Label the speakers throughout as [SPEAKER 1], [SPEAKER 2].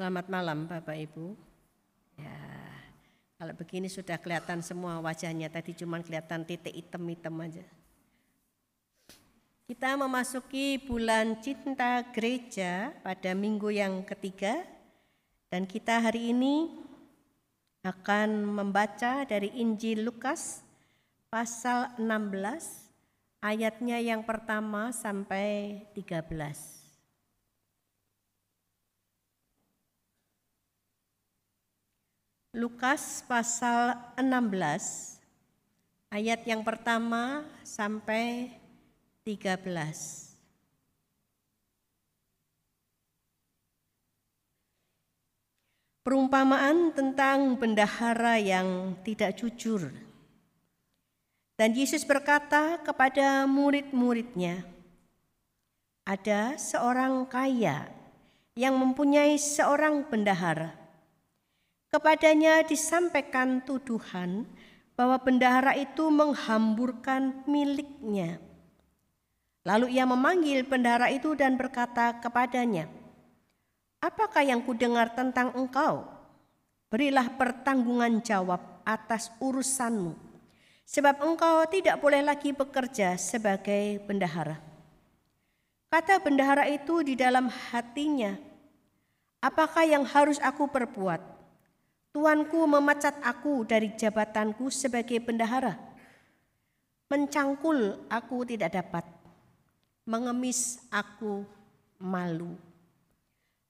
[SPEAKER 1] Selamat malam Bapak Ibu. Ya, kalau begini sudah kelihatan semua wajahnya, tadi cuma kelihatan titik hitam-hitam aja. Kita memasuki bulan cinta gereja pada minggu yang ketiga dan kita hari ini akan membaca dari Injil Lukas pasal 16 ayatnya yang pertama sampai 13. Lukas pasal 16 ayat yang pertama sampai 13. Perumpamaan tentang bendahara yang tidak jujur. Dan Yesus berkata kepada murid-muridnya, "Ada seorang kaya yang mempunyai seorang bendahara Kepadanya disampaikan tuduhan bahwa bendahara itu menghamburkan miliknya. Lalu ia memanggil bendahara itu dan berkata kepadanya, "Apakah yang kudengar tentang engkau? Berilah pertanggungan jawab atas urusanmu, sebab engkau tidak boleh lagi bekerja sebagai bendahara." Kata bendahara itu di dalam hatinya, "Apakah yang harus aku perbuat?" Tuanku memecat aku dari jabatanku sebagai bendahara. Mencangkul aku tidak dapat. Mengemis aku malu.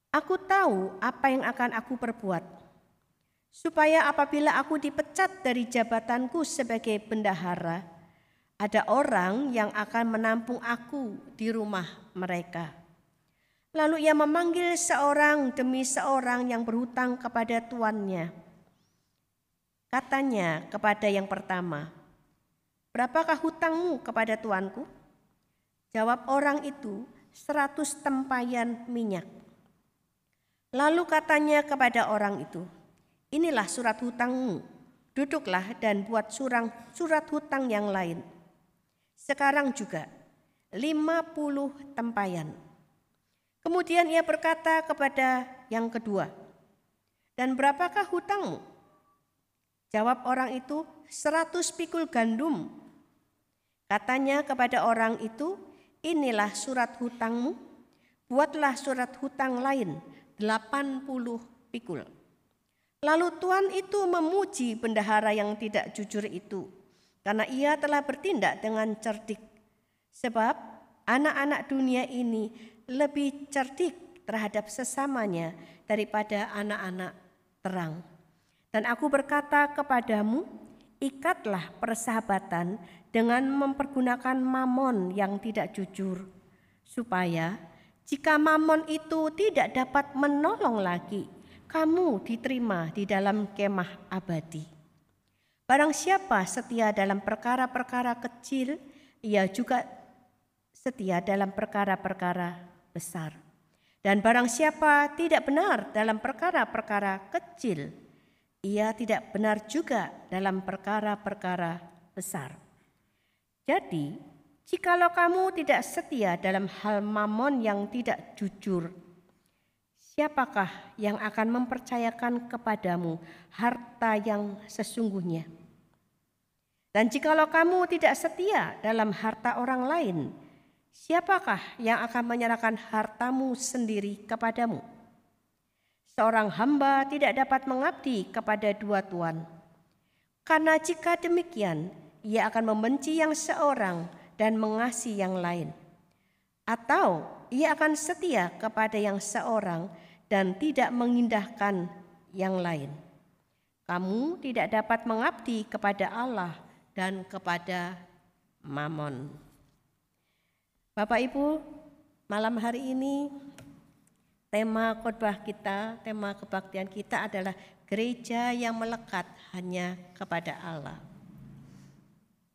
[SPEAKER 1] Aku tahu apa yang akan aku perbuat. Supaya apabila aku dipecat dari jabatanku sebagai bendahara, ada orang yang akan menampung aku di rumah mereka. Lalu ia memanggil seorang demi seorang yang berhutang kepada tuannya. Katanya kepada yang pertama, "Berapakah hutangmu kepada tuanku?" Jawab orang itu, seratus tempayan minyak. Lalu katanya kepada orang itu, "Inilah surat hutangmu. Duduklah dan buat surang surat hutang yang lain." Sekarang juga lima puluh tempayan. Kemudian ia berkata kepada yang kedua, "Dan berapakah hutangmu?" Jawab orang itu, seratus pikul gandum." Katanya kepada orang itu, "Inilah surat hutangmu. Buatlah surat hutang lain, delapan puluh pikul." Lalu tuan itu memuji bendahara yang tidak jujur itu, karena ia telah bertindak dengan cerdik. Sebab anak-anak dunia ini lebih cerdik terhadap sesamanya daripada anak-anak terang. Dan aku berkata kepadamu, ikatlah persahabatan dengan mempergunakan mamon yang tidak jujur, supaya jika mamon itu tidak dapat menolong lagi, kamu diterima di dalam kemah abadi. Barang siapa setia dalam perkara-perkara kecil, ia juga setia dalam perkara-perkara besar. Dan barang siapa tidak benar dalam perkara-perkara kecil, ia tidak benar juga dalam perkara-perkara besar. Jadi, jikalau kamu tidak setia dalam hal mamon yang tidak jujur, siapakah yang akan mempercayakan kepadamu harta yang sesungguhnya? Dan jikalau kamu tidak setia dalam harta orang lain, Siapakah yang akan menyerahkan hartamu sendiri kepadamu? Seorang hamba tidak dapat mengabdi kepada dua tuan, karena jika demikian ia akan membenci yang seorang dan mengasihi yang lain, atau ia akan setia kepada yang seorang dan tidak mengindahkan yang lain. Kamu tidak dapat mengabdi kepada Allah dan kepada Mammon. Bapak Ibu, malam hari ini tema khotbah kita, tema kebaktian kita adalah gereja yang melekat hanya kepada Allah.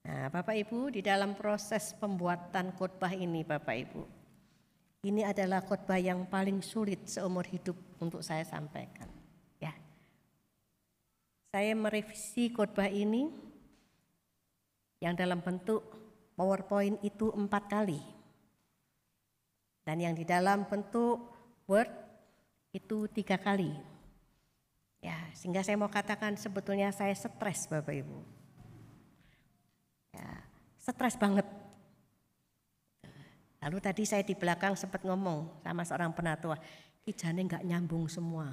[SPEAKER 1] Nah, Bapak Ibu, di dalam proses pembuatan khotbah ini, Bapak Ibu, ini adalah khotbah yang paling sulit seumur hidup untuk saya sampaikan. Ya, saya merevisi khotbah ini yang dalam bentuk PowerPoint itu empat kali dan yang di dalam bentuk Word Itu tiga kali. Ya, sehingga saya mau katakan sebetulnya saya stres Bapak Ibu. Ya, stres banget. Lalu tadi saya di belakang sempat ngomong sama seorang penatua, kijane nggak nyambung semua.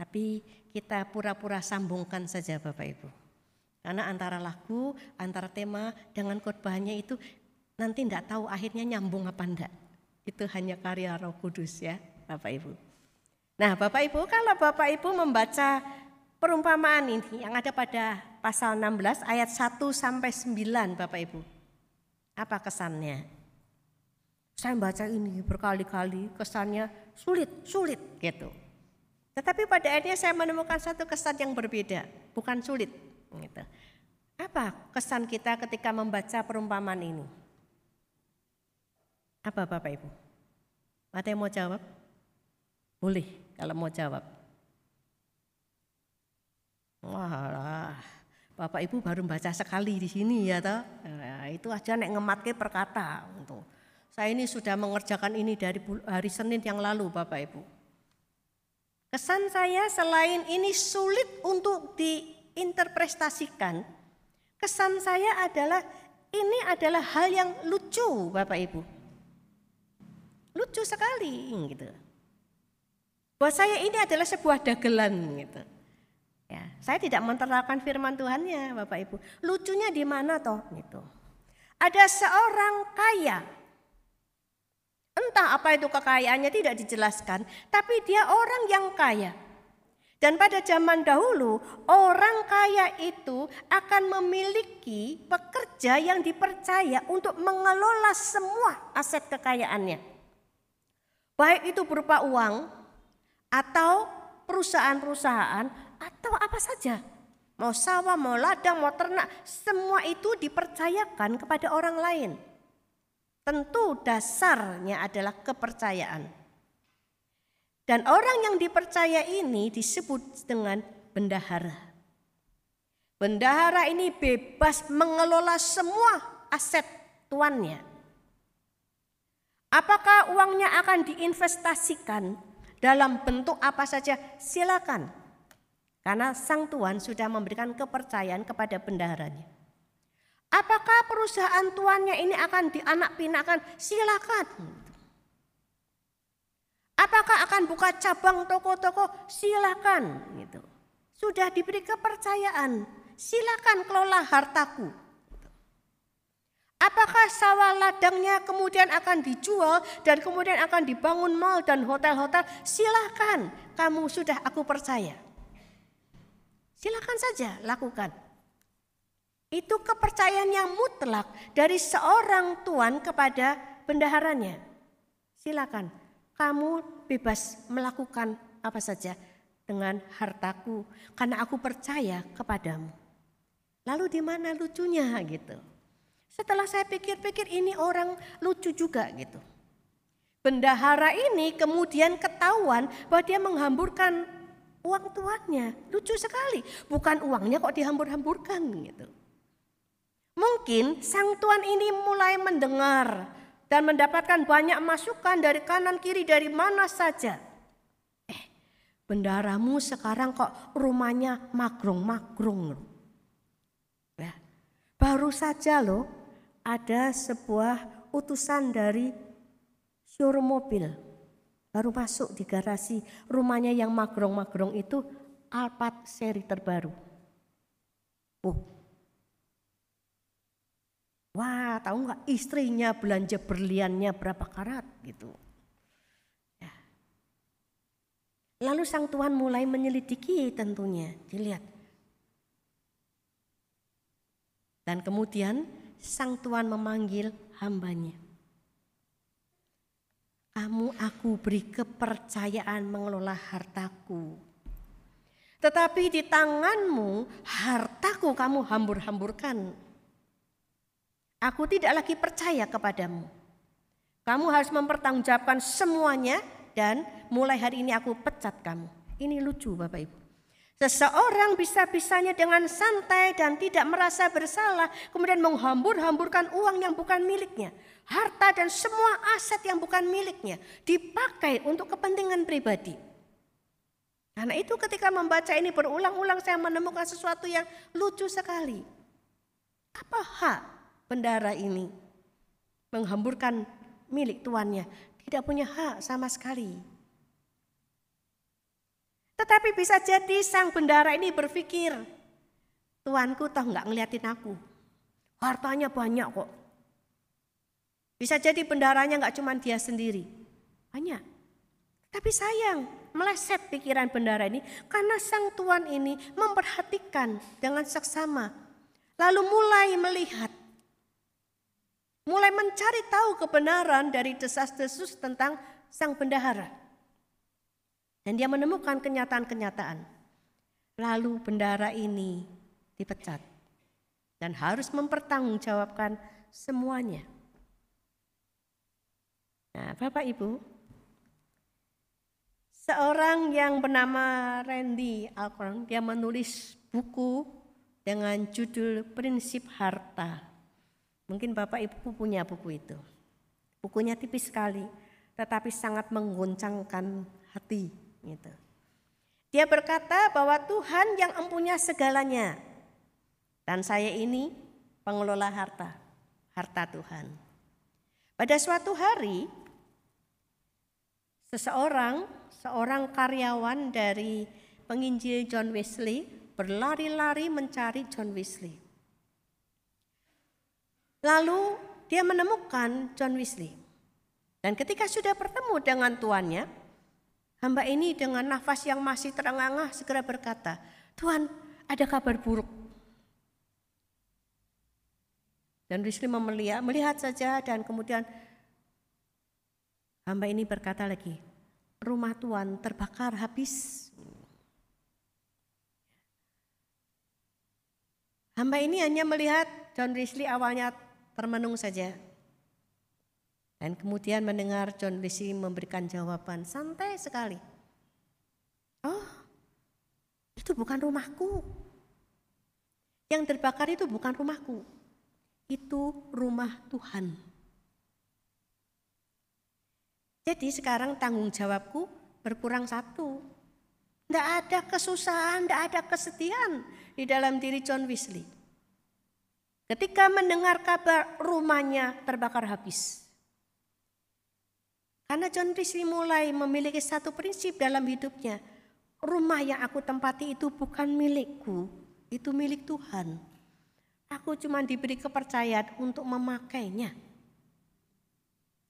[SPEAKER 1] Tapi kita pura-pura sambungkan saja Bapak Ibu. Karena antara lagu, antara tema dengan khotbahnya itu nanti tidak tahu akhirnya nyambung apa enggak. Itu hanya karya Roh Kudus ya, Bapak Ibu. Nah, Bapak Ibu, kalau Bapak Ibu membaca perumpamaan ini yang ada pada pasal 16 ayat 1 sampai 9, Bapak Ibu. Apa kesannya? Saya baca ini berkali-kali, kesannya sulit, sulit gitu. Tetapi pada akhirnya saya menemukan satu kesan yang berbeda, bukan sulit. Gitu. Apa kesan kita ketika membaca perumpamaan ini? Apa Bapak Ibu? Ada yang mau jawab? Boleh kalau mau jawab. Wah, Bapak Ibu baru baca sekali di sini ya toh. Nah, itu aja nek ngematke perkata. Saya ini sudah mengerjakan ini dari hari Senin yang lalu Bapak Ibu. Kesan saya selain ini sulit untuk diinterpretasikan, kesan saya adalah ini adalah hal yang lucu Bapak Ibu. Lucu sekali gitu. Buat saya ini adalah sebuah dagelan gitu. Ya, saya tidak menerapkan firman Tuhannya Bapak Ibu. Lucunya di mana toh gitu. Ada seorang kaya Entah apa itu kekayaannya tidak dijelaskan, tapi dia orang yang kaya. Dan pada zaman dahulu, orang kaya itu akan memiliki pekerja yang dipercaya untuk mengelola semua aset kekayaannya. Baik itu berupa uang atau perusahaan-perusahaan atau apa saja. Mau sawah, mau ladang, mau ternak, semua itu dipercayakan kepada orang lain. Tentu dasarnya adalah kepercayaan. Dan orang yang dipercaya ini disebut dengan bendahara. Bendahara ini bebas mengelola semua aset tuannya. Apakah uangnya akan diinvestasikan dalam bentuk apa saja? Silakan. Karena sang tuan sudah memberikan kepercayaan kepada bendaharanya. Apakah perusahaan tuannya ini akan dianak pinakan? Silakan. Apakah akan buka cabang toko-toko? Silakan. Gitu. Sudah diberi kepercayaan. Silakan kelola hartaku. Apakah sawah ladangnya kemudian akan dijual dan kemudian akan dibangun mal dan hotel-hotel? Silakan, kamu sudah aku percaya. Silakan saja lakukan. Itu kepercayaan yang mutlak dari seorang tuan kepada bendaharanya. Silakan, kamu bebas melakukan apa saja dengan hartaku karena aku percaya kepadamu. Lalu di mana lucunya gitu? Setelah saya pikir-pikir ini orang lucu juga gitu. Bendahara ini kemudian ketahuan bahwa dia menghamburkan uang tuannya. Lucu sekali. Bukan uangnya kok dihambur-hamburkan gitu. Mungkin sang tuan ini mulai mendengar dan mendapatkan banyak masukan dari kanan kiri dari mana saja. Eh, bendaramu sekarang kok rumahnya magrung-magrung. Ya, baru saja loh ada sebuah utusan dari showroom mobil. Baru masuk di garasi rumahnya yang magrong-magrong itu Alphard seri terbaru. Oh, Wah, tahu nggak istrinya belanja berliannya berapa karat gitu. Ya. Lalu sang tuan mulai menyelidiki tentunya, dilihat. Dan kemudian sang tuan memanggil hambanya. Kamu aku beri kepercayaan mengelola hartaku. Tetapi di tanganmu hartaku kamu hambur-hamburkan Aku tidak lagi percaya kepadamu. Kamu harus mempertanggungjawabkan semuanya dan mulai hari ini aku pecat kamu. Ini lucu Bapak Ibu. Seseorang bisa-bisanya dengan santai dan tidak merasa bersalah kemudian menghambur-hamburkan uang yang bukan miliknya. Harta dan semua aset yang bukan miliknya dipakai untuk kepentingan pribadi. Karena itu ketika membaca ini berulang-ulang saya menemukan sesuatu yang lucu sekali. Apa hak bendara ini menghamburkan milik tuannya? Tidak punya hak sama sekali. Tetapi bisa jadi sang bendara ini berpikir, tuanku toh nggak ngeliatin aku. Hartanya banyak kok. Bisa jadi bendaranya nggak cuma dia sendiri. Banyak. Tapi sayang, meleset pikiran bendara ini karena sang tuan ini memperhatikan dengan seksama. Lalu mulai melihat, mulai mencari tahu kebenaran dari desas-desus tentang sang bendahara. Dan dia menemukan kenyataan-kenyataan. Lalu bendara ini dipecat dan harus mempertanggungjawabkan semuanya. Nah, Bapak Ibu, Seorang yang bernama Randy Alcorn, dia menulis buku dengan judul Prinsip Harta. Mungkin Bapak Ibu punya buku itu. Bukunya tipis sekali, tetapi sangat menggoncangkan hati. Gitu. Dia berkata bahwa Tuhan yang empunya segalanya. Dan saya ini pengelola harta, harta Tuhan. Pada suatu hari, seseorang seorang karyawan dari penginjil John Wesley berlari-lari mencari John Wesley. Lalu dia menemukan John Wesley. Dan ketika sudah bertemu dengan tuannya, hamba ini dengan nafas yang masih terengah-engah segera berkata, Tuhan ada kabar buruk. Dan Wesley melihat, melihat saja dan kemudian hamba ini berkata lagi, rumah Tuhan terbakar habis. Hamba ini hanya melihat John Wesley awalnya termenung saja. Dan kemudian mendengar John Wesley memberikan jawaban santai sekali. Oh, itu bukan rumahku. Yang terbakar itu bukan rumahku. Itu rumah Tuhan. Jadi sekarang tanggung jawabku berkurang satu. Tidak ada kesusahan, tidak ada kesedihan di dalam diri John Wesley. Ketika mendengar kabar rumahnya terbakar habis. Karena John Wesley mulai memiliki satu prinsip dalam hidupnya. Rumah yang aku tempati itu bukan milikku, itu milik Tuhan. Aku cuma diberi kepercayaan untuk memakainya.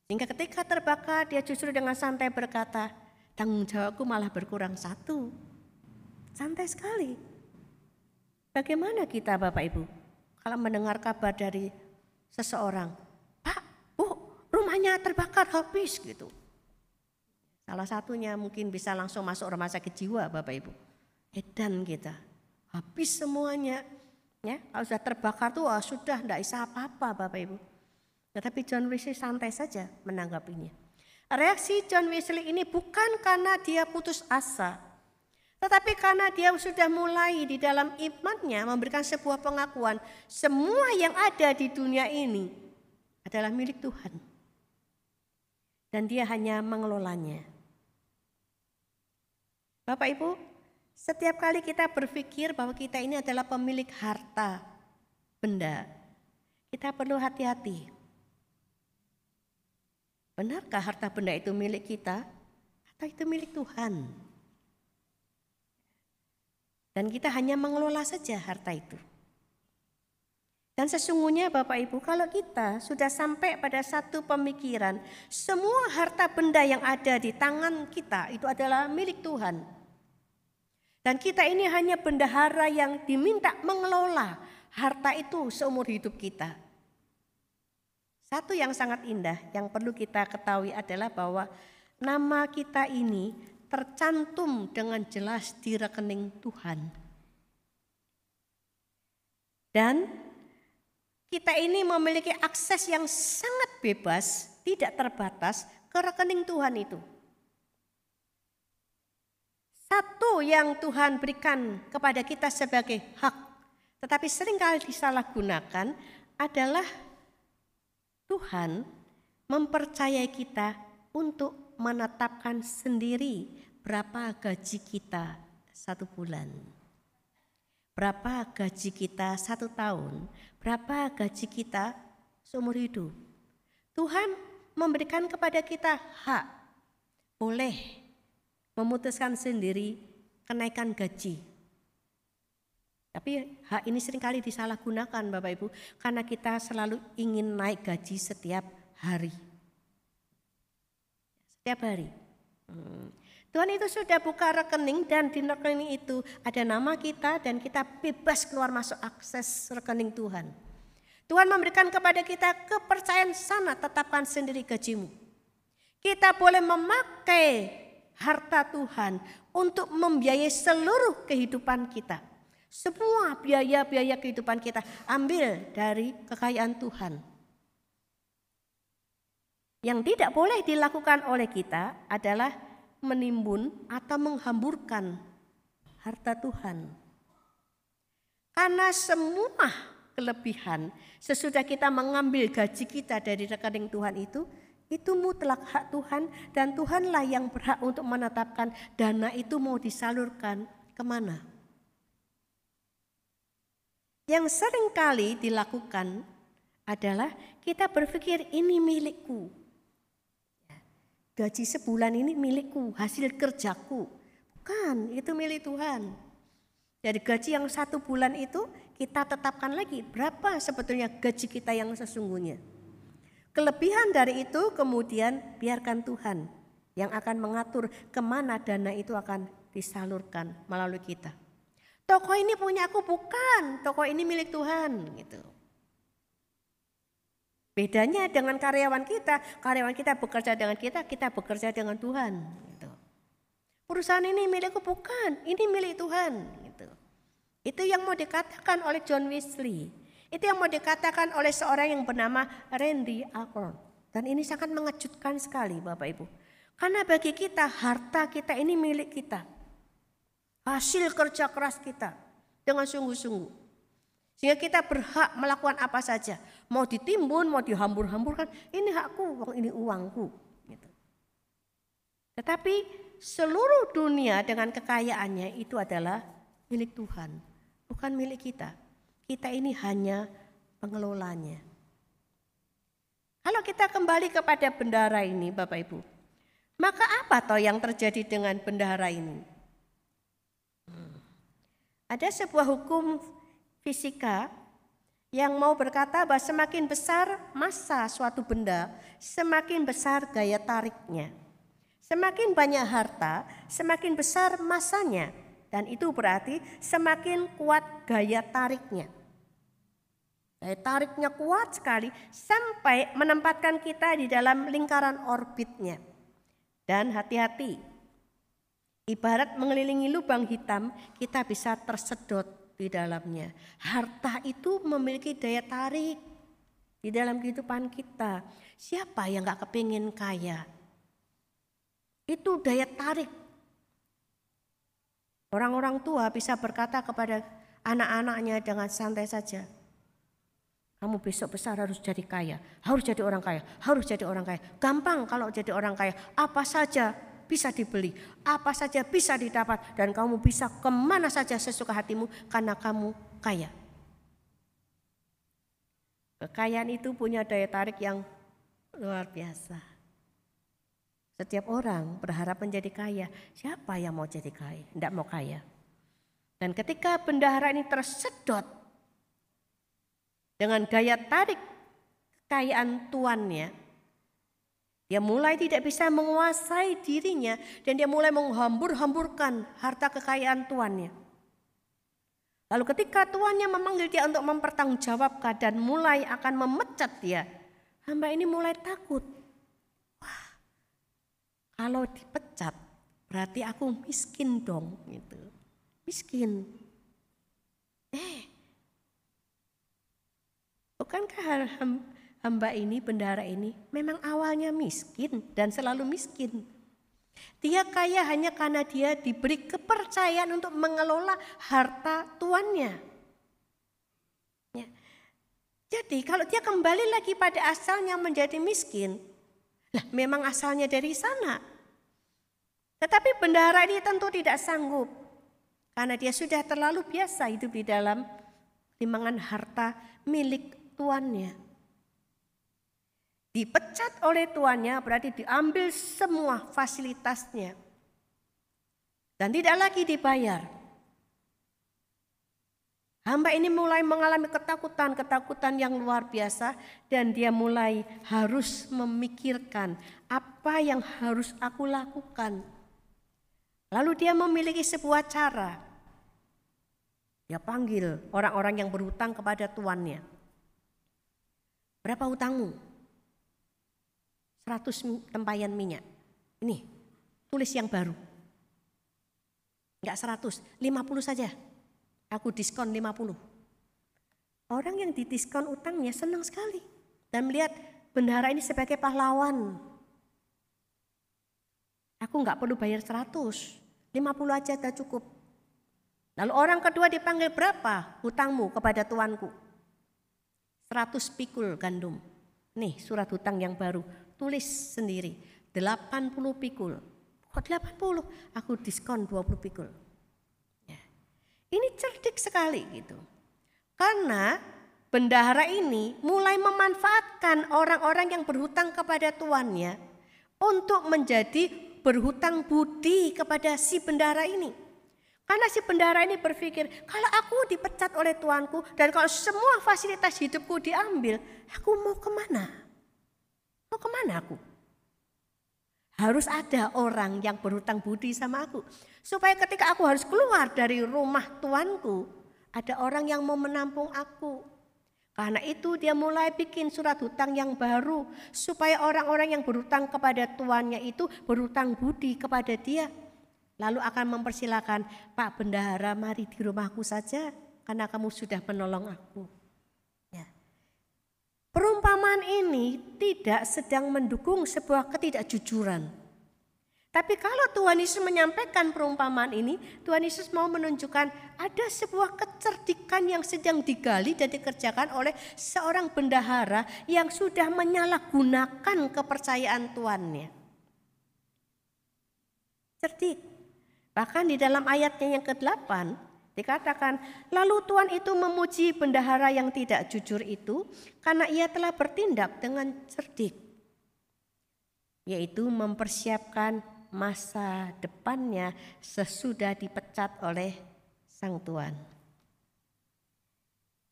[SPEAKER 1] Hingga ketika terbakar dia justru dengan santai berkata, tanggung jawabku malah berkurang satu. Santai sekali. Bagaimana kita Bapak Ibu kalau mendengar kabar dari seseorang, rumahnya terbakar habis gitu. Salah satunya mungkin bisa langsung masuk rumah sakit jiwa Bapak Ibu. Edan kita, habis semuanya. Ya, kalau sudah terbakar tuh oh, sudah tidak bisa apa-apa Bapak Ibu. Tetapi John Wesley santai saja menanggapinya. Reaksi John Wesley ini bukan karena dia putus asa, tetapi karena dia sudah mulai di dalam imannya memberikan sebuah pengakuan, semua yang ada di dunia ini adalah milik Tuhan. Dan dia hanya mengelolanya. Bapak Ibu, setiap kali kita berpikir bahwa kita ini adalah pemilik harta, benda, kita perlu hati-hati. Benarkah harta benda itu milik kita atau itu milik Tuhan? Dan kita hanya mengelola saja harta itu. Dan sesungguhnya Bapak Ibu kalau kita sudah sampai pada satu pemikiran semua harta benda yang ada di tangan kita itu adalah milik Tuhan. Dan kita ini hanya bendahara yang diminta mengelola harta itu seumur hidup kita. Satu yang sangat indah yang perlu kita ketahui adalah bahwa nama kita ini tercantum dengan jelas di rekening Tuhan. Dan kita ini memiliki akses yang sangat bebas, tidak terbatas ke rekening Tuhan itu. Satu yang Tuhan berikan kepada kita sebagai hak, tetapi sering kali disalahgunakan adalah Tuhan mempercayai kita untuk menetapkan sendiri berapa gaji kita satu bulan? Berapa gaji kita satu tahun? Berapa gaji kita seumur hidup? Tuhan memberikan kepada kita hak, boleh memutuskan sendiri kenaikan gaji. Tapi hak ini sering kali disalahgunakan Bapak Ibu karena kita selalu ingin naik gaji setiap hari. Setiap hari. Hmm. Tuhan itu sudah buka rekening dan di rekening itu ada nama kita dan kita bebas keluar masuk akses rekening Tuhan. Tuhan memberikan kepada kita kepercayaan sana tetapkan sendiri gajimu. Kita boleh memakai harta Tuhan untuk membiayai seluruh kehidupan kita. Semua biaya-biaya kehidupan kita ambil dari kekayaan Tuhan. Yang tidak boleh dilakukan oleh kita adalah menimbun atau menghamburkan harta Tuhan. Karena semua kelebihan sesudah kita mengambil gaji kita dari rekening Tuhan itu, itu mutlak hak Tuhan dan Tuhanlah yang berhak untuk menetapkan dana itu mau disalurkan ke mana. Yang sering kali dilakukan adalah kita berpikir ini milikku, gaji sebulan ini milikku, hasil kerjaku. Bukan, itu milik Tuhan. Dari gaji yang satu bulan itu kita tetapkan lagi berapa sebetulnya gaji kita yang sesungguhnya. Kelebihan dari itu kemudian biarkan Tuhan yang akan mengatur ke mana dana itu akan disalurkan melalui kita. Toko ini punya aku bukan, toko ini milik Tuhan gitu. Bedanya dengan karyawan kita, karyawan kita bekerja dengan kita, kita bekerja dengan Tuhan. Gitu. Perusahaan ini milikku bukan, ini milik Tuhan. Gitu. Itu yang mau dikatakan oleh John Wesley. Itu yang mau dikatakan oleh seorang yang bernama Randy Alcorn. Dan ini sangat mengejutkan sekali Bapak Ibu. Karena bagi kita harta kita ini milik kita. Hasil kerja keras kita dengan sungguh-sungguh. Sehingga kita berhak melakukan apa saja. Mau ditimbun, mau dihambur-hamburkan, ini hakku, ini uangku. Gitu. Tetapi seluruh dunia dengan kekayaannya itu adalah milik Tuhan, bukan milik kita. Kita ini hanya pengelolanya. Kalau kita kembali kepada bendara ini Bapak Ibu, maka apa toh yang terjadi dengan bendara ini? Hmm. Ada sebuah hukum fisika yang mau berkata bahwa semakin besar massa suatu benda, semakin besar gaya tariknya. Semakin banyak harta, semakin besar masanya. Dan itu berarti semakin kuat gaya tariknya. Gaya tariknya kuat sekali sampai menempatkan kita di dalam lingkaran orbitnya. Dan hati-hati, ibarat mengelilingi lubang hitam, kita bisa tersedot di dalamnya. Harta itu memiliki daya tarik di dalam kehidupan kita. Siapa yang gak kepingin kaya? Itu daya tarik. Orang-orang tua bisa berkata kepada anak-anaknya dengan santai saja. Kamu besok besar harus jadi kaya, harus jadi orang kaya, harus jadi orang kaya. Gampang kalau jadi orang kaya, apa saja bisa dibeli, apa saja bisa didapat dan kamu bisa ke mana saja sesuka hatimu karena kamu kaya. Kekayaan itu punya daya tarik yang luar biasa. Setiap orang berharap menjadi kaya. Siapa yang mau jadi kaya? Tidak mau kaya. Dan ketika bendahara ini tersedot dengan daya tarik kekayaan tuannya, dia mulai tidak bisa menguasai dirinya dan dia mulai menghambur-hamburkan harta kekayaan tuannya. Lalu ketika tuannya memanggil dia untuk mempertanggungjawabkan dan mulai akan memecat dia, hamba ini mulai takut. Wah, kalau dipecat berarti aku miskin dong gitu. Miskin. Eh, bukankah hamba ini, bendara ini memang awalnya miskin dan selalu miskin. Dia kaya hanya karena dia diberi kepercayaan untuk mengelola harta tuannya. Ya. Jadi kalau dia kembali lagi pada asalnya menjadi miskin, lah memang asalnya dari sana. Tetapi bendahara ini tentu tidak sanggup karena dia sudah terlalu biasa hidup di dalam timbangan harta milik tuannya. Dipecat oleh tuannya berarti diambil semua fasilitasnya. Dan tidak lagi dibayar. Hamba ini mulai mengalami ketakutan-ketakutan yang luar biasa dan dia mulai harus memikirkan apa yang harus aku lakukan. Lalu dia memiliki sebuah cara. Dia panggil orang-orang yang berhutang kepada tuannya. Berapa hutangmu? 100 tempayan minyak. Ini, tulis yang baru. Enggak 100, 50 saja. Aku diskon 50. Orang yang didiskon utangnya senang sekali. Dan melihat bendahara ini sebagai pahlawan. Aku enggak perlu bayar 100, 50 aja sudah cukup. Lalu orang kedua dipanggil berapa hutangmu kepada tuanku? 100 pikul gandum. Nih surat hutang yang baru, tulis sendiri. 80 pikul. Kok 80? Aku diskon 20 pikul. Ya. Ini cerdik sekali gitu. Karena bendahara ini mulai memanfaatkan orang-orang yang berhutang kepada tuannya untuk menjadi berhutang budi kepada si bendahara ini. Karena si bendahara ini berpikir, kalau aku dipecat oleh tuanku dan kalau semua fasilitas hidupku diambil, aku mau ke mana? Mau ke mana aku? Harus ada orang yang berhutang budi sama aku. Supaya ketika aku harus keluar dari rumah tuanku, ada orang yang mau menampung aku. Karena itu dia mulai bikin surat hutang yang baru supaya orang-orang yang berhutang kepada tuannya itu berhutang budi kepada dia. Lalu akan mempersilahkan, Pak Bendahara mari di rumahku saja karena kamu sudah menolong aku. Perumpamaan ini tidak sedang mendukung sebuah ketidakjujuran. Tapi kalau Tuhan Yesus menyampaikan perumpamaan ini, Tuhan Yesus mau menunjukkan ada sebuah kecerdikan yang sedang digali dan dikerjakan oleh seorang bendahara yang sudah menyalahgunakan kepercayaan tuannya. Cerdik. Bahkan di dalam ayatnya yang ke-8 dikatakan, lalu Tuhan itu memuji bendahara yang tidak jujur itu karena ia telah bertindak dengan cerdik. Yaitu mempersiapkan masa depannya sesudah dipecat oleh sang Tuhan.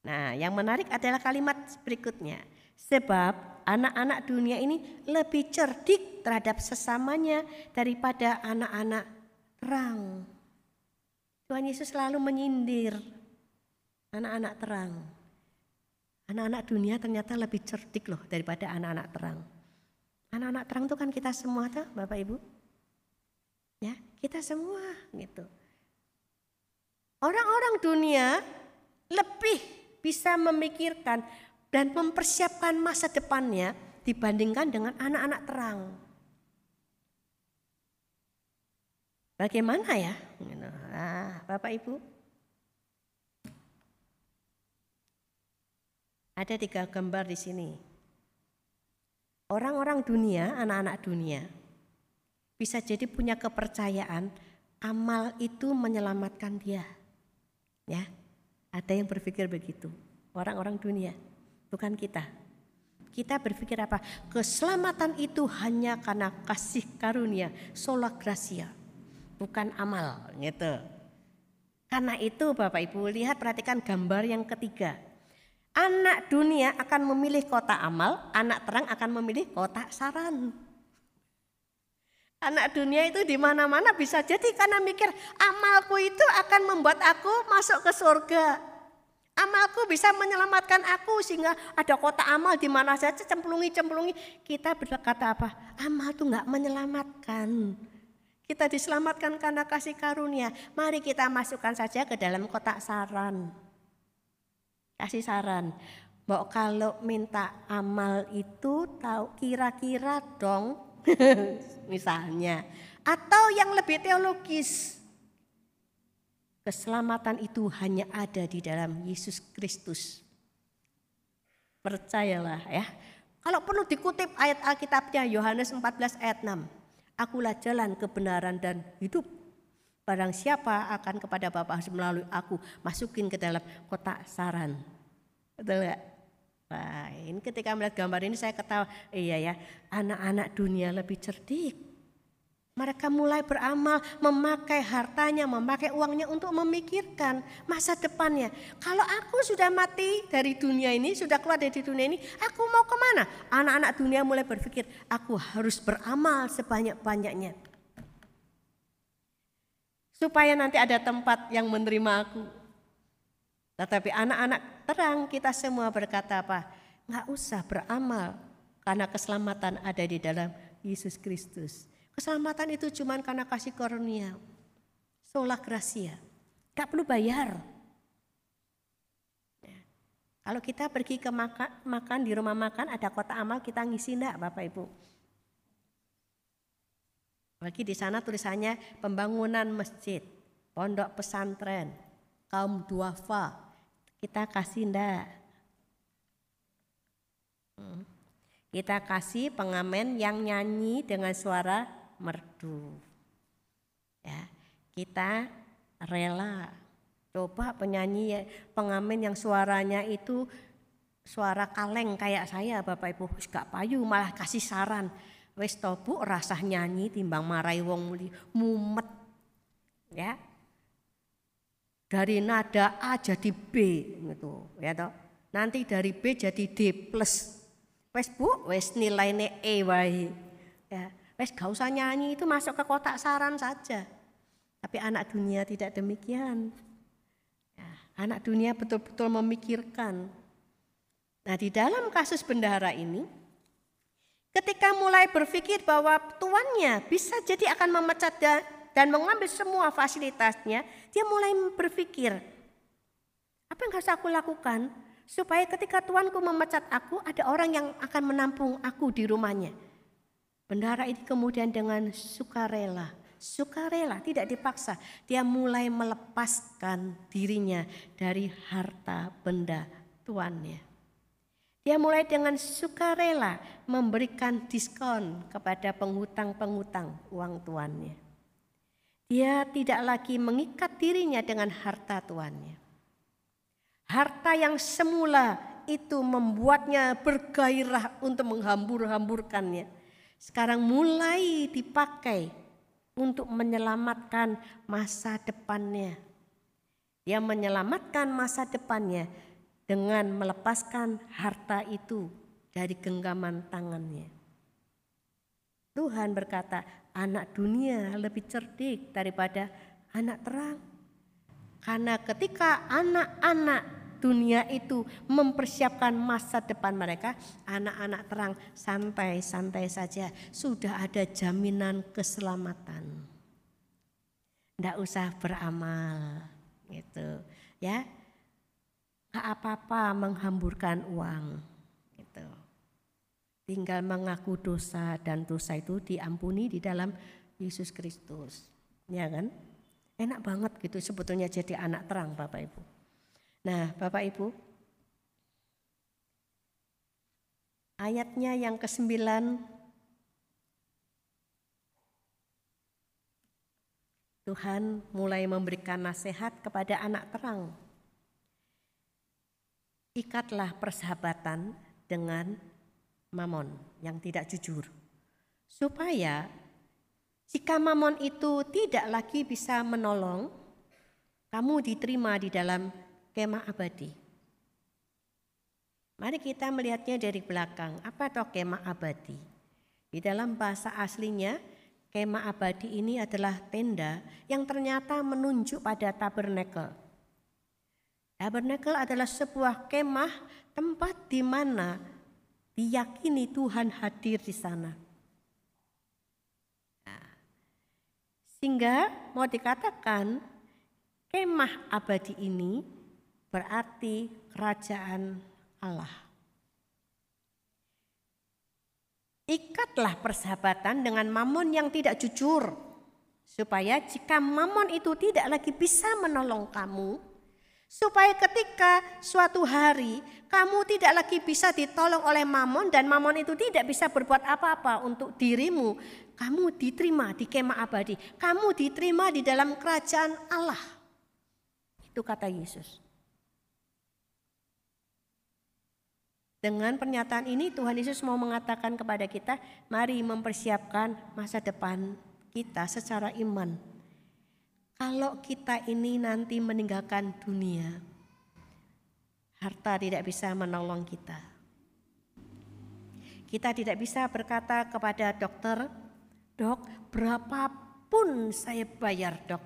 [SPEAKER 1] Nah, yang menarik adalah kalimat berikutnya. Sebab anak-anak dunia ini lebih cerdik terhadap sesamanya daripada anak-anak terang. Tuhan Yesus selalu menyindir anak-anak terang. Anak-anak dunia ternyata lebih cerdik loh daripada anak-anak terang. Anak-anak terang itu kan kita semua tuh Bapak Ibu. Ya, kita semua gitu. Orang-orang dunia lebih bisa memikirkan dan mempersiapkan masa depannya dibandingkan dengan anak-anak terang. Bagaimana ya? Nah, Bapak Ibu. Ada tiga gambar di sini. Orang-orang dunia, anak-anak dunia, bisa jadi punya kepercayaan amal itu menyelamatkan dia. Ya, ada yang berpikir begitu. Orang-orang dunia, bukan kita. Kita berpikir apa? Keselamatan itu hanya karena kasih karunia, sola gracia bukan amal gitu. Karena itu Bapak Ibu lihat perhatikan gambar yang ketiga. Anak dunia akan memilih kota amal, anak terang akan memilih kota saran. Anak dunia itu di mana-mana bisa jadi karena mikir amalku itu akan membuat aku masuk ke surga. Amalku bisa menyelamatkan aku sehingga ada kota amal di mana saja cemplungi-cemplungi. Kita berkata apa? Amal itu nggak menyelamatkan. Kita diselamatkan karena kasih karunia. Mari kita masukkan saja ke dalam kotak saran. Kasih saran. Mbok kalau minta amal itu tahu kira-kira dong misalnya. Atau yang lebih teologis. Keselamatan itu hanya ada di dalam Yesus Kristus. Percayalah ya. Kalau perlu dikutip ayat Alkitabnya Yohanes 14 ayat 6. Akulah jalan kebenaran dan hidup. Barang siapa akan kepada Bapa harus melalui aku masukin ke dalam kotak saran. Betul gak? Wah, ini ketika melihat gambar ini saya ketawa, iya ya, anak-anak dunia lebih cerdik. Mereka mulai beramal, memakai hartanya, memakai uangnya untuk memikirkan masa depannya. Kalau aku sudah mati dari dunia ini, sudah keluar dari dunia ini, aku mau ke mana? Anak-anak dunia mulai berpikir, aku harus beramal sebanyak-banyaknya. Supaya nanti ada tempat yang menerima aku. Tetapi anak-anak terang kita semua berkata apa? Nggak usah beramal karena keselamatan ada di dalam Yesus Kristus. Keselamatan itu cuma karena kasih karunia. Sola gracia. Gak perlu bayar. Ya. Kalau kita pergi ke makan, makan di rumah makan ada kota amal kita ngisi enggak Bapak Ibu? Bagi di sana tulisannya pembangunan masjid, pondok pesantren, kaum duafa. Kita kasih enggak? Hmm. Kita kasih pengamen yang nyanyi dengan suara merdu. Ya, kita rela. Coba penyanyi ya, pengamen yang suaranya itu suara kaleng kayak saya Bapak Ibu. Gak payu malah kasih saran. Wis tobu rasah nyanyi timbang marai wong muli. Mumet. Ya. Dari nada A jadi B gitu. Ya toh. Nanti dari B jadi D plus. Wes bu wes nilainya E wae. Ya Wes gak usah nyanyi itu masuk ke kotak saran saja. Tapi anak dunia tidak demikian. Ya, anak dunia betul-betul memikirkan. Nah di dalam kasus bendahara ini, ketika mulai berpikir bahwa tuannya bisa jadi akan memecat dan mengambil semua fasilitasnya, dia mulai berpikir, apa yang harus aku lakukan supaya ketika tuanku memecat aku, ada orang yang akan menampung aku di rumahnya. Bendara ini kemudian dengan sukarela, sukarela tidak dipaksa, dia mulai melepaskan dirinya dari harta benda tuannya. Dia mulai dengan sukarela memberikan diskon kepada penghutang-penghutang uang tuannya. Dia tidak lagi mengikat dirinya dengan harta tuannya. Harta yang semula itu membuatnya bergairah untuk menghambur-hamburkannya sekarang mulai dipakai untuk menyelamatkan masa depannya. Dia menyelamatkan masa depannya dengan melepaskan harta itu dari genggaman tangannya. Tuhan berkata, anak dunia lebih cerdik daripada anak terang. Karena ketika anak-anak dunia itu mempersiapkan masa depan mereka, anak-anak terang santai-santai saja, sudah ada jaminan keselamatan. Tidak usah beramal, gitu ya. Apa-apa menghamburkan uang, gitu. Tinggal mengaku dosa dan dosa itu diampuni di dalam Yesus Kristus, ya kan? Enak banget gitu sebetulnya jadi anak terang Bapak Ibu. Nah, Bapak Ibu, ayatnya yang ke-9 Tuhan mulai memberikan nasihat kepada anak terang. Ikatlah persahabatan dengan mamon yang tidak jujur. Supaya jika mamon itu tidak lagi bisa menolong, kamu diterima di dalam kemah abadi. Mari kita melihatnya dari belakang. Apa toh kemah abadi? Di dalam bahasa aslinya, kemah abadi ini adalah tenda yang ternyata menunjuk pada tabernakel. Tabernakel adalah sebuah kemah tempat di mana diyakini Tuhan hadir di sana. Nah, sehingga mau dikatakan kemah abadi ini berarti kerajaan Allah. Ikatlah persahabatan dengan mamon yang tidak jujur, supaya jika mamon itu tidak lagi bisa menolong kamu, supaya ketika suatu hari kamu tidak lagi bisa ditolong oleh mamon dan mamon itu tidak bisa berbuat apa-apa untuk dirimu kamu diterima di kemah abadi. Kamu diterima di dalam kerajaan Allah. Itu kata Yesus. Dengan pernyataan ini Tuhan Yesus mau mengatakan kepada kita, mari mempersiapkan masa depan kita secara iman. Kalau kita ini nanti meninggalkan dunia, harta tidak bisa menolong kita. Kita tidak bisa berkata kepada dokter, dok berapapun saya bayar dok,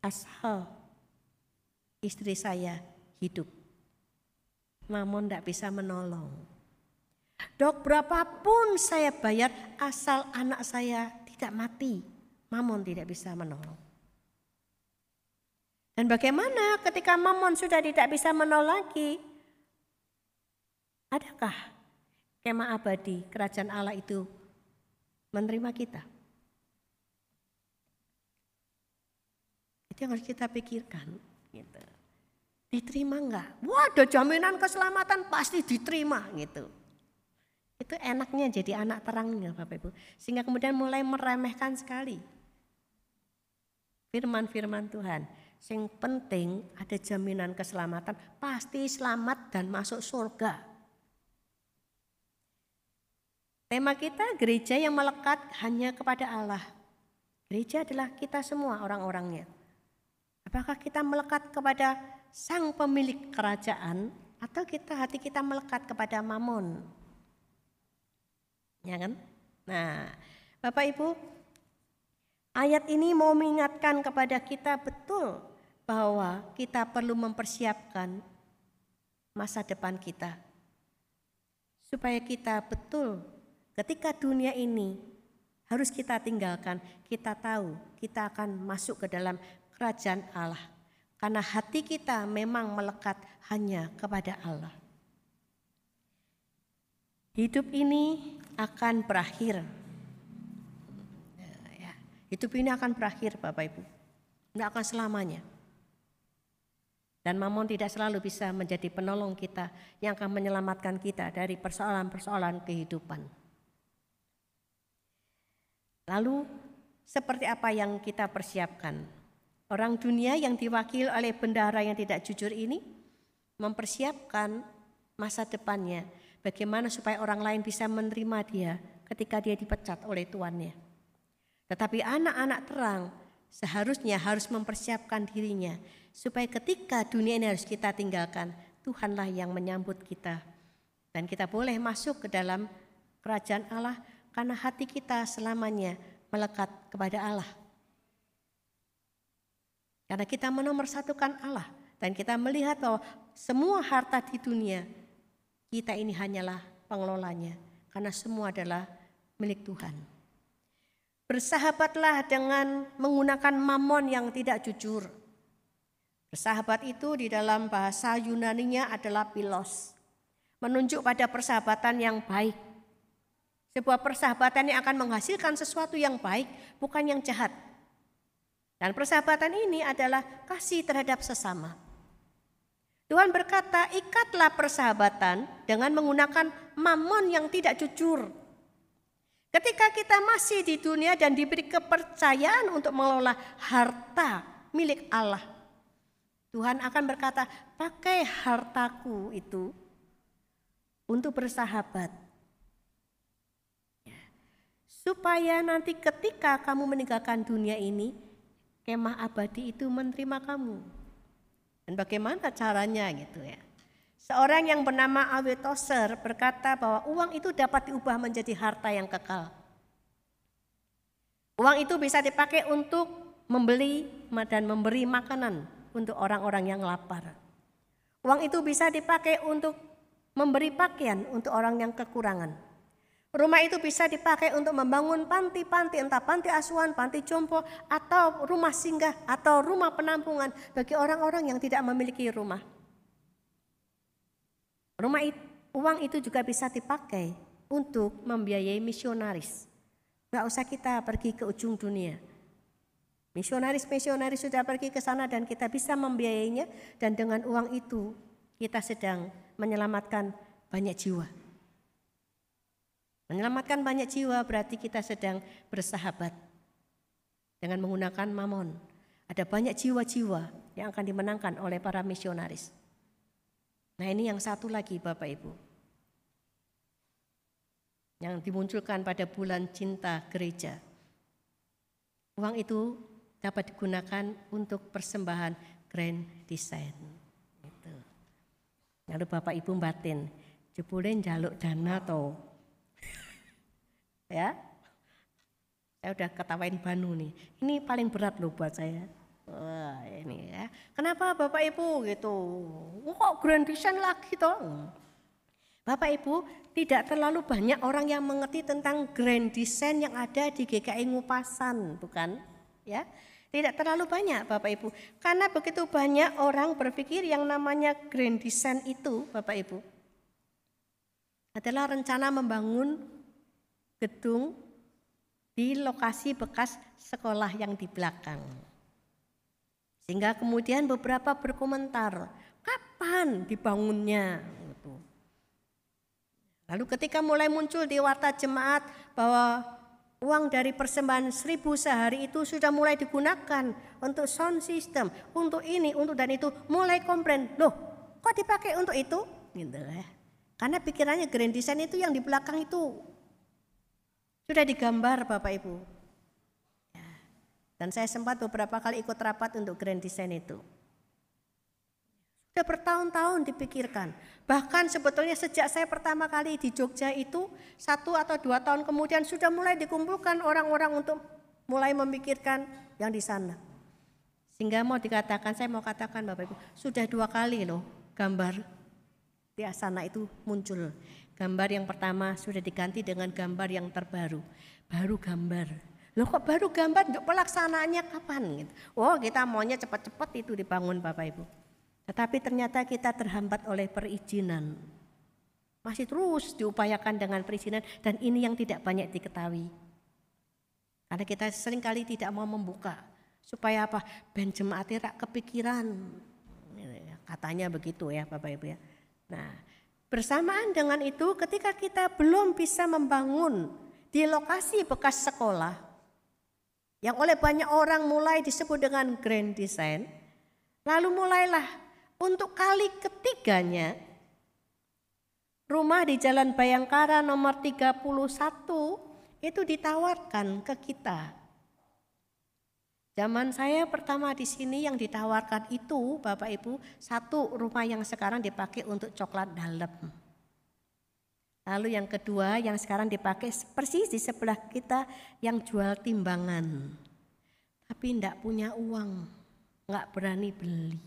[SPEAKER 1] asal istri saya hidup mamon tidak bisa menolong. Dok berapapun saya bayar asal anak saya tidak mati, mamon tidak bisa menolong. Dan bagaimana ketika mamon sudah tidak bisa menolong lagi? Adakah kemah abadi kerajaan Allah itu menerima kita? Itu yang harus kita pikirkan. Gitu. Diterima enggak? Wah ada jaminan keselamatan pasti diterima gitu. Itu enaknya jadi anak terangnya Bapak Ibu. Sehingga kemudian mulai meremehkan sekali. Firman-firman Tuhan. Yang penting ada jaminan keselamatan. Pasti selamat dan masuk surga. Tema kita gereja yang melekat hanya kepada Allah. Gereja adalah kita semua orang-orangnya. Apakah kita melekat kepada sang pemilik kerajaan atau kita hati kita melekat kepada mamon. Ya kan? Nah, Bapak Ibu, ayat ini mau mengingatkan kepada kita betul bahwa kita perlu mempersiapkan masa depan kita. Supaya kita betul ketika dunia ini harus kita tinggalkan, kita tahu kita akan masuk ke dalam kerajaan Allah. Karena hati kita memang melekat hanya kepada Allah. Hidup ini akan berakhir. Ya, hidup ini akan berakhir Bapak Ibu. Tidak akan selamanya. Dan mamon tidak selalu bisa menjadi penolong kita yang akan menyelamatkan kita dari persoalan-persoalan kehidupan. Lalu seperti apa yang kita persiapkan? Orang dunia yang diwakil oleh bendara yang tidak jujur ini mempersiapkan masa depannya. Bagaimana supaya orang lain bisa menerima dia ketika dia dipecat oleh tuannya. Tetapi anak-anak terang seharusnya harus mempersiapkan dirinya supaya ketika dunia ini harus kita tinggalkan, Tuhanlah yang menyambut kita. Dan kita boleh masuk ke dalam kerajaan Allah karena hati kita selamanya melekat kepada Allah. Karena kita menomorsatukan Allah dan kita melihat bahwa semua harta di dunia kita ini hanyalah pengelolanya karena semua adalah milik Tuhan. Bersahabatlah dengan menggunakan mamon yang tidak jujur. Bersahabat itu di dalam bahasa Yunaninya adalah pilos. Menunjuk pada persahabatan yang baik. Sebuah persahabatan yang akan menghasilkan sesuatu yang baik, bukan yang jahat. Dan persahabatan ini adalah kasih terhadap sesama. Tuhan berkata, ikatlah persahabatan dengan menggunakan mamon yang tidak jujur. Ketika kita masih di dunia dan diberi kepercayaan untuk mengelola harta milik Allah, Tuhan akan berkata, pakai hartaku itu untuk bersahabat. Supaya nanti ketika kamu meninggalkan dunia ini, kemah abadi itu menerima kamu. Dan bagaimana caranya gitu ya. Seorang yang bernama Awe Tozer berkata bahwa uang itu dapat diubah menjadi harta yang kekal. Uang itu bisa dipakai untuk membeli dan memberi makanan untuk orang-orang yang lapar. Uang itu bisa dipakai untuk memberi pakaian untuk orang yang kekurangan. Rumah itu bisa dipakai untuk membangun panti-panti, entah panti asuhan, panti jompo, atau rumah singgah, atau rumah penampungan bagi orang-orang yang tidak memiliki rumah. Rumah itu, uang itu juga bisa dipakai untuk membiayai misionaris. Gak usah kita pergi ke ujung dunia. Misionaris-misionaris sudah pergi ke sana dan kita bisa membiayainya dan dengan uang itu kita sedang menyelamatkan banyak jiwa. Menyelamatkan banyak jiwa berarti kita sedang bersahabat dengan menggunakan mamon. Ada banyak jiwa-jiwa yang akan dimenangkan oleh para misionaris. Nah ini yang satu lagi Bapak Ibu. Yang dimunculkan pada bulan cinta gereja. Uang itu dapat digunakan untuk persembahan grand design. Itu. Lalu Bapak Ibu batin, jebule jaluk dana to. Ya. Saya udah ketawain Banu nih. Ini paling berat loh buat saya. Wah, ini ya. Kenapa Bapak Ibu gitu? Kok grand design lagi toh? Bapak Ibu, tidak terlalu banyak orang yang mengerti tentang grand design yang ada di GKI Ngupasan, bukan? Ya. Tidak terlalu banyak Bapak Ibu. Karena begitu banyak orang berpikir yang namanya grand design itu Bapak Ibu adalah rencana membangun gedung di lokasi bekas sekolah yang di belakang. Sehingga kemudian beberapa berkomentar, kapan dibangunnya? Gitu. Lalu ketika mulai muncul di warta jemaat bahwa uang dari persembahan seribu sehari itu sudah mulai digunakan untuk sound system, untuk ini, untuk dan itu, mulai komplain, loh kok dipakai untuk itu? Gitu ya. Karena pikirannya grand design itu yang di belakang itu sudah digambar Bapak Ibu. Ya. Dan saya sempat beberapa kali ikut rapat untuk grand design itu. Sudah bertahun-tahun dipikirkan. Bahkan sebetulnya sejak saya pertama kali di Jogja itu, satu atau dua tahun kemudian sudah mulai dikumpulkan orang-orang untuk mulai memikirkan yang di sana. Sehingga mau dikatakan, saya mau katakan Bapak Ibu, sudah dua kali loh gambar di asana itu muncul. Gambar yang pertama sudah diganti dengan gambar yang terbaru. Baru gambar. Loh kok baru gambar untuk pelaksanaannya kapan? Gitu. Oh kita maunya cepat-cepat itu dibangun Bapak Ibu. Tetapi ternyata kita terhambat oleh perizinan. Masih terus diupayakan dengan perizinan dan ini yang tidak banyak diketahui. Karena kita sering kali tidak mau membuka. Supaya apa? Ben jemaatnya kepikiran. Katanya begitu ya Bapak Ibu ya. Nah, bersamaan dengan itu ketika kita belum bisa membangun di lokasi bekas sekolah yang oleh banyak orang mulai disebut dengan grand design, lalu mulailah untuk kali ketiganya rumah di Jalan Bayangkara nomor 31 itu ditawarkan ke kita Zaman saya pertama di sini yang ditawarkan itu Bapak Ibu satu rumah yang sekarang dipakai untuk coklat dalam. Lalu yang kedua yang sekarang dipakai persis di sebelah kita yang jual timbangan. Tapi tidak punya uang, nggak berani beli.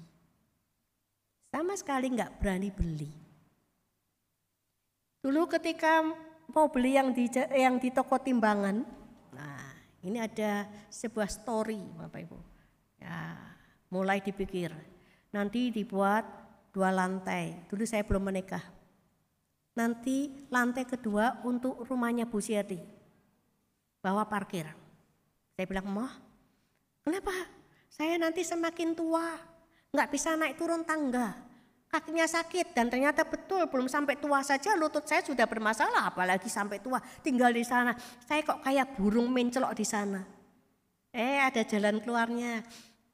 [SPEAKER 1] Sama sekali nggak berani beli. Dulu ketika mau beli yang di yang di toko timbangan, ini ada sebuah story Bapak Ibu. Ya, mulai dipikir. Nanti dibuat dua lantai. Dulu saya belum menikah. Nanti lantai kedua untuk rumahnya Bu Siati. Bawa parkir. Saya bilang, "Mah, kenapa? Saya nanti semakin tua, nggak bisa naik turun tangga kakinya sakit dan ternyata betul belum sampai tua saja lutut saya sudah bermasalah apalagi sampai tua tinggal di sana saya kok kayak burung mencelok di sana eh ada jalan keluarnya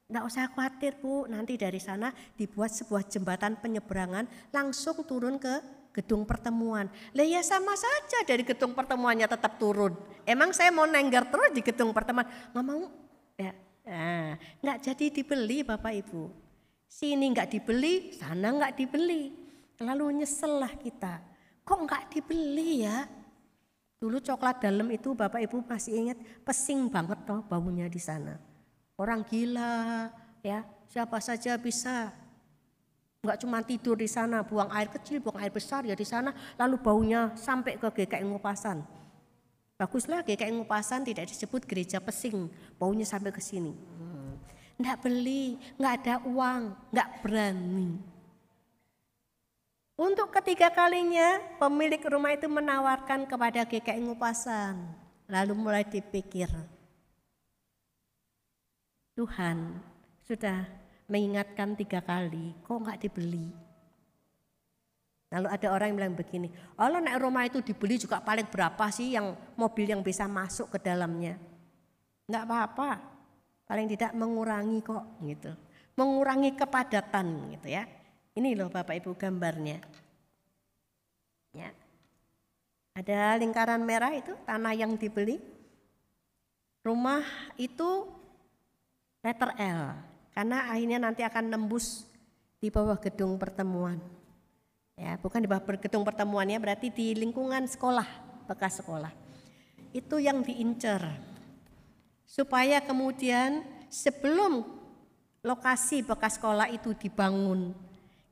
[SPEAKER 1] Nggak usah khawatir bu, nanti dari sana dibuat sebuah jembatan penyeberangan langsung turun ke gedung pertemuan. Lah ya sama saja dari gedung pertemuannya tetap turun. Emang saya mau nenggar terus di gedung pertemuan? Nggak mau. Ya, nah, nggak jadi dibeli Bapak Ibu. Sini nggak dibeli, sana nggak dibeli. Lalu nyesel lah kita. Kok nggak dibeli ya? Dulu coklat dalam itu Bapak Ibu masih ingat pesing banget toh baunya di sana. Orang gila ya, siapa saja bisa nggak cuma tidur di sana, buang air kecil, buang air besar ya di sana, lalu baunya sampai ke GKI Ngupasan. Baguslah GKI Ngupasan tidak disebut gereja pesing, baunya sampai ke sini. Nggak beli, nggak ada uang, nggak berani. Untuk ketiga kalinya pemilik rumah itu menawarkan kepada GKI Ngupasan. Lalu mulai dipikir, Tuhan sudah mengingatkan tiga kali, kok nggak dibeli? Lalu ada orang yang bilang begini, Allah naik rumah itu dibeli juga paling berapa sih yang mobil yang bisa masuk ke dalamnya? Enggak apa-apa, paling tidak mengurangi kok gitu. Mengurangi kepadatan gitu ya. Ini loh Bapak Ibu gambarnya. Ya. Ada lingkaran merah itu tanah yang dibeli. Rumah itu letter L karena akhirnya nanti akan nembus di bawah gedung pertemuan. Ya, bukan di bawah gedung pertemuannya berarti di lingkungan sekolah, bekas sekolah. Itu yang diincer. Supaya kemudian sebelum lokasi bekas sekolah itu dibangun,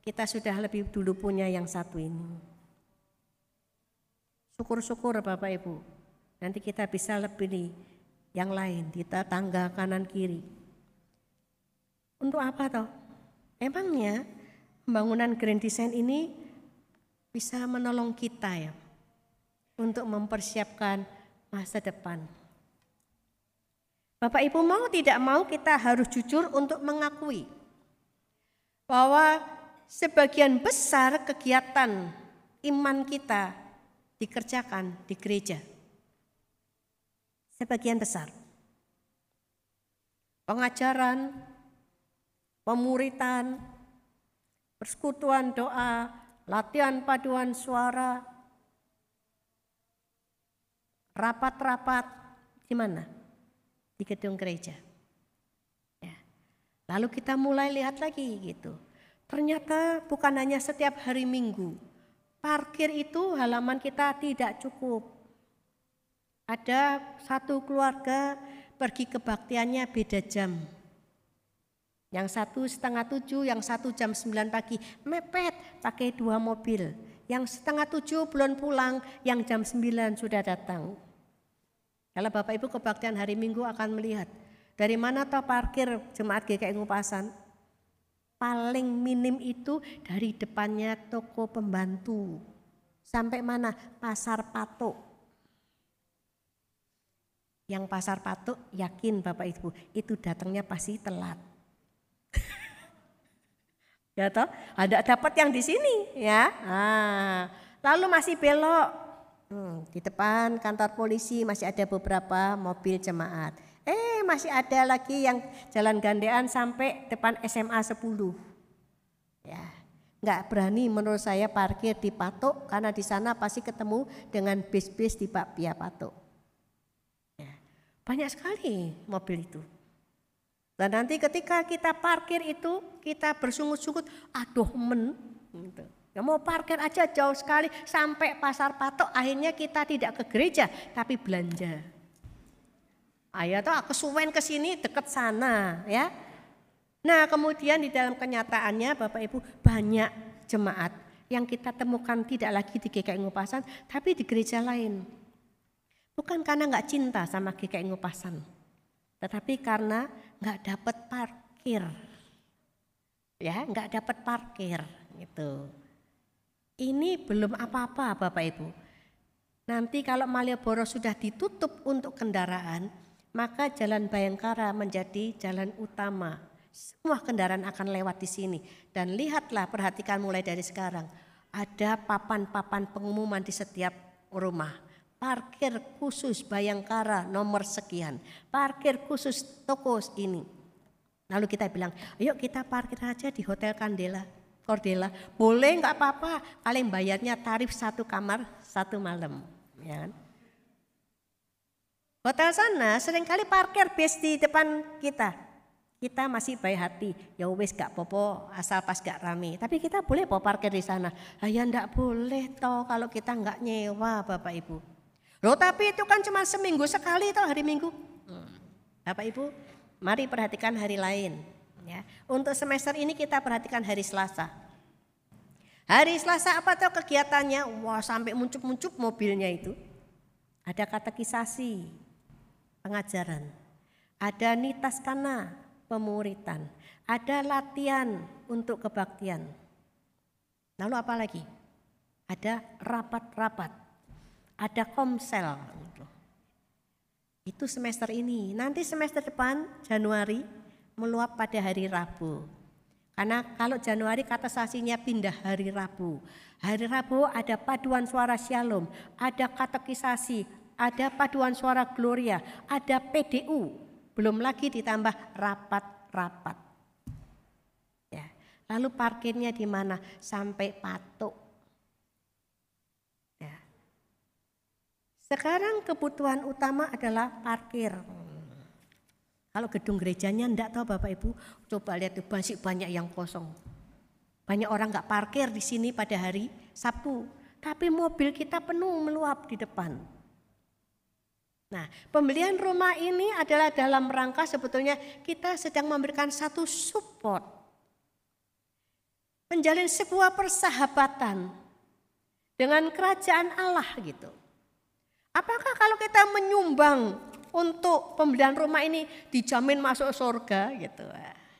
[SPEAKER 1] kita sudah lebih dulu punya yang satu ini. Syukur-syukur Bapak Ibu. Nanti kita bisa lebih nih yang lain di tangga kanan kiri. Untuk apa toh? Emangnya pembangunan Grand Design ini bisa menolong kita ya untuk mempersiapkan masa depan. Bapak Ibu mau tidak mau kita harus jujur untuk mengakui bahwa sebagian besar kegiatan iman kita dikerjakan di gereja. Sebagian besar. Pengajaran, pemuritan, persekutuan doa, latihan paduan suara, rapat-rapat di mana? Di gedung gereja. Ya. Lalu kita mulai lihat lagi gitu. Ternyata bukan hanya setiap hari Minggu, Parkir itu halaman kita tidak cukup. Ada satu keluarga pergi kebaktiannya beda jam. Yang satu setengah tujuh, yang satu jam sembilan pagi. Mepet pakai dua mobil. Yang setengah tujuh belum pulang, yang jam sembilan sudah datang. Kalau Bapak Ibu kebaktian hari Minggu akan melihat. Dari mana toh parkir jemaat GKI Ngupasan? paling minim itu dari depannya toko pembantu. Sampai mana? Pasar patok. Yang pasar patok yakin Bapak Ibu itu datangnya pasti telat. ya toh? Ada dapat yang di sini ya. Nah, lalu masih belok. Hmm, di depan kantor polisi masih ada beberapa mobil jemaat. Eh masih ada lagi yang jalan gandean sampai depan SMA 10. Ya, nggak berani menurut saya parkir di Patok karena di sana pasti ketemu dengan bis-bis di Pak Pia Patok. Ya, banyak sekali mobil itu. Dan nanti ketika kita parkir itu kita bersungut-sungut, aduh men, gitu. Ya mau parkir aja jauh sekali sampai pasar patok akhirnya kita tidak ke gereja tapi belanja. Ayah tuh kesuwen ke sini deket sana ya. Nah kemudian di dalam kenyataannya Bapak Ibu banyak jemaat yang kita temukan tidak lagi di GKI Ngupasan tapi di gereja lain. Bukan karena nggak cinta sama GKI Ngupasan. Tetapi karena nggak dapat parkir. Ya nggak dapat parkir gitu. Ini belum apa-apa Bapak Ibu. Nanti kalau Malioboro sudah ditutup untuk kendaraan, maka jalan Bayangkara menjadi jalan utama. Semua kendaraan akan lewat di sini. Dan lihatlah, perhatikan mulai dari sekarang. Ada papan-papan pengumuman di setiap rumah. Parkir khusus Bayangkara nomor sekian. Parkir khusus toko ini. Lalu kita bilang, yuk kita parkir aja di Hotel Kandela. Cordela, boleh nggak apa-apa, paling bayarnya tarif satu kamar satu malam. Ya kan? Hotel sana sering kali parkir bis di depan kita. Kita masih baik hati, ya wis gak popo asal pas gak rame. Tapi kita boleh po parkir di sana. Lah ya ndak boleh toh kalau kita nggak nyewa Bapak Ibu. Loh tapi itu kan cuma seminggu sekali toh hari Minggu. Hmm. Bapak Ibu, mari perhatikan hari lain. Ya. Untuk semester ini kita perhatikan hari Selasa. Hari Selasa apa tuh kegiatannya? Wah sampai muncup-muncup mobilnya itu. Ada katekisasi, pengajaran. Ada nitas kana pemuritan. Ada latihan untuk kebaktian. Lalu apa lagi? Ada rapat-rapat. Ada komsel. Itu semester ini. Nanti semester depan Januari meluap pada hari Rabu. Karena kalau Januari kata sasinya pindah hari Rabu. Hari Rabu ada paduan suara Shalom, ada katekisasi, ada paduan suara Gloria, ada PDU, belum lagi ditambah rapat-rapat. Ya. Lalu parkirnya di mana? Sampai patok. Ya. Sekarang kebutuhan utama adalah parkir. Kalau gedung gerejanya enggak tahu Bapak Ibu, coba lihat tuh masih banyak yang kosong. Banyak orang nggak parkir di sini pada hari Sabtu, tapi mobil kita penuh meluap di depan. Nah, pembelian rumah ini adalah dalam rangka sebetulnya kita sedang memberikan satu support. Menjalin sebuah persahabatan dengan kerajaan Allah gitu. Apakah kalau kita menyumbang untuk pembelian rumah ini dijamin masuk surga gitu.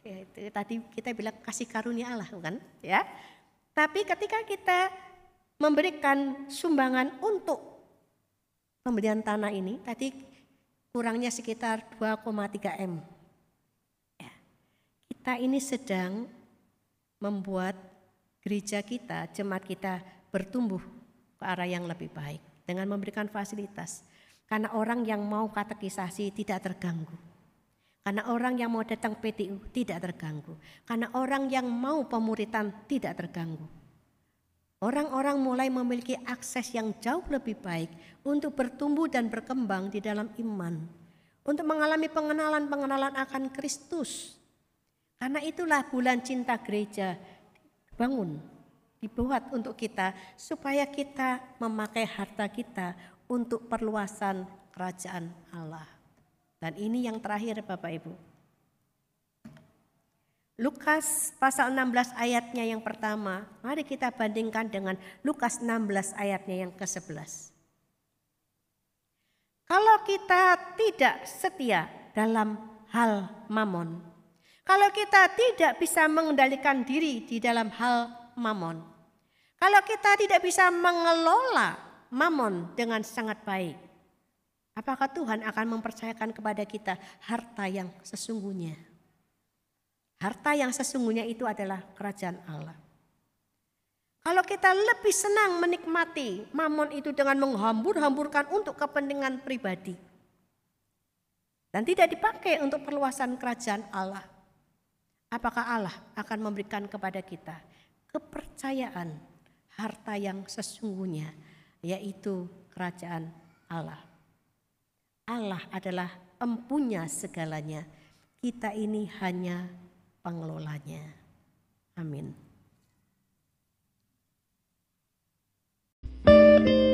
[SPEAKER 1] Ya, itu tadi kita bilang kasih karunia Allah kan ya. Tapi ketika kita memberikan sumbangan untuk pembelian tanah ini tadi kurangnya sekitar 2,3 M. Ya. Kita ini sedang membuat gereja kita, jemaat kita bertumbuh ke arah yang lebih baik dengan memberikan fasilitas. Karena orang yang mau katekisasi tidak terganggu. Karena orang yang mau datang PTU tidak terganggu. Karena orang yang mau pemuritan tidak terganggu. Orang-orang mulai memiliki akses yang jauh lebih baik untuk bertumbuh dan berkembang di dalam iman. Untuk mengalami pengenalan-pengenalan akan Kristus. Karena itulah bulan cinta gereja bangun, dibuat untuk kita supaya kita memakai harta kita untuk perluasan kerajaan Allah. Dan ini yang terakhir Bapak Ibu. Lukas pasal 16 ayatnya yang pertama, mari kita bandingkan dengan Lukas 16 ayatnya yang ke-11. Kalau kita tidak setia dalam hal mamon, kalau kita tidak bisa mengendalikan diri di dalam hal mamon, kalau kita tidak bisa mengelola mamon dengan sangat baik. Apakah Tuhan akan mempercayakan kepada kita harta yang sesungguhnya? Harta yang sesungguhnya itu adalah kerajaan Allah. Kalau kita lebih senang menikmati mamon itu dengan menghambur-hamburkan untuk kepentingan pribadi. Dan tidak dipakai untuk perluasan kerajaan Allah. Apakah Allah akan memberikan kepada kita kepercayaan harta yang sesungguhnya yaitu kerajaan Allah. Allah adalah empunya segalanya. Kita ini hanya pengelolanya. Amin. thank you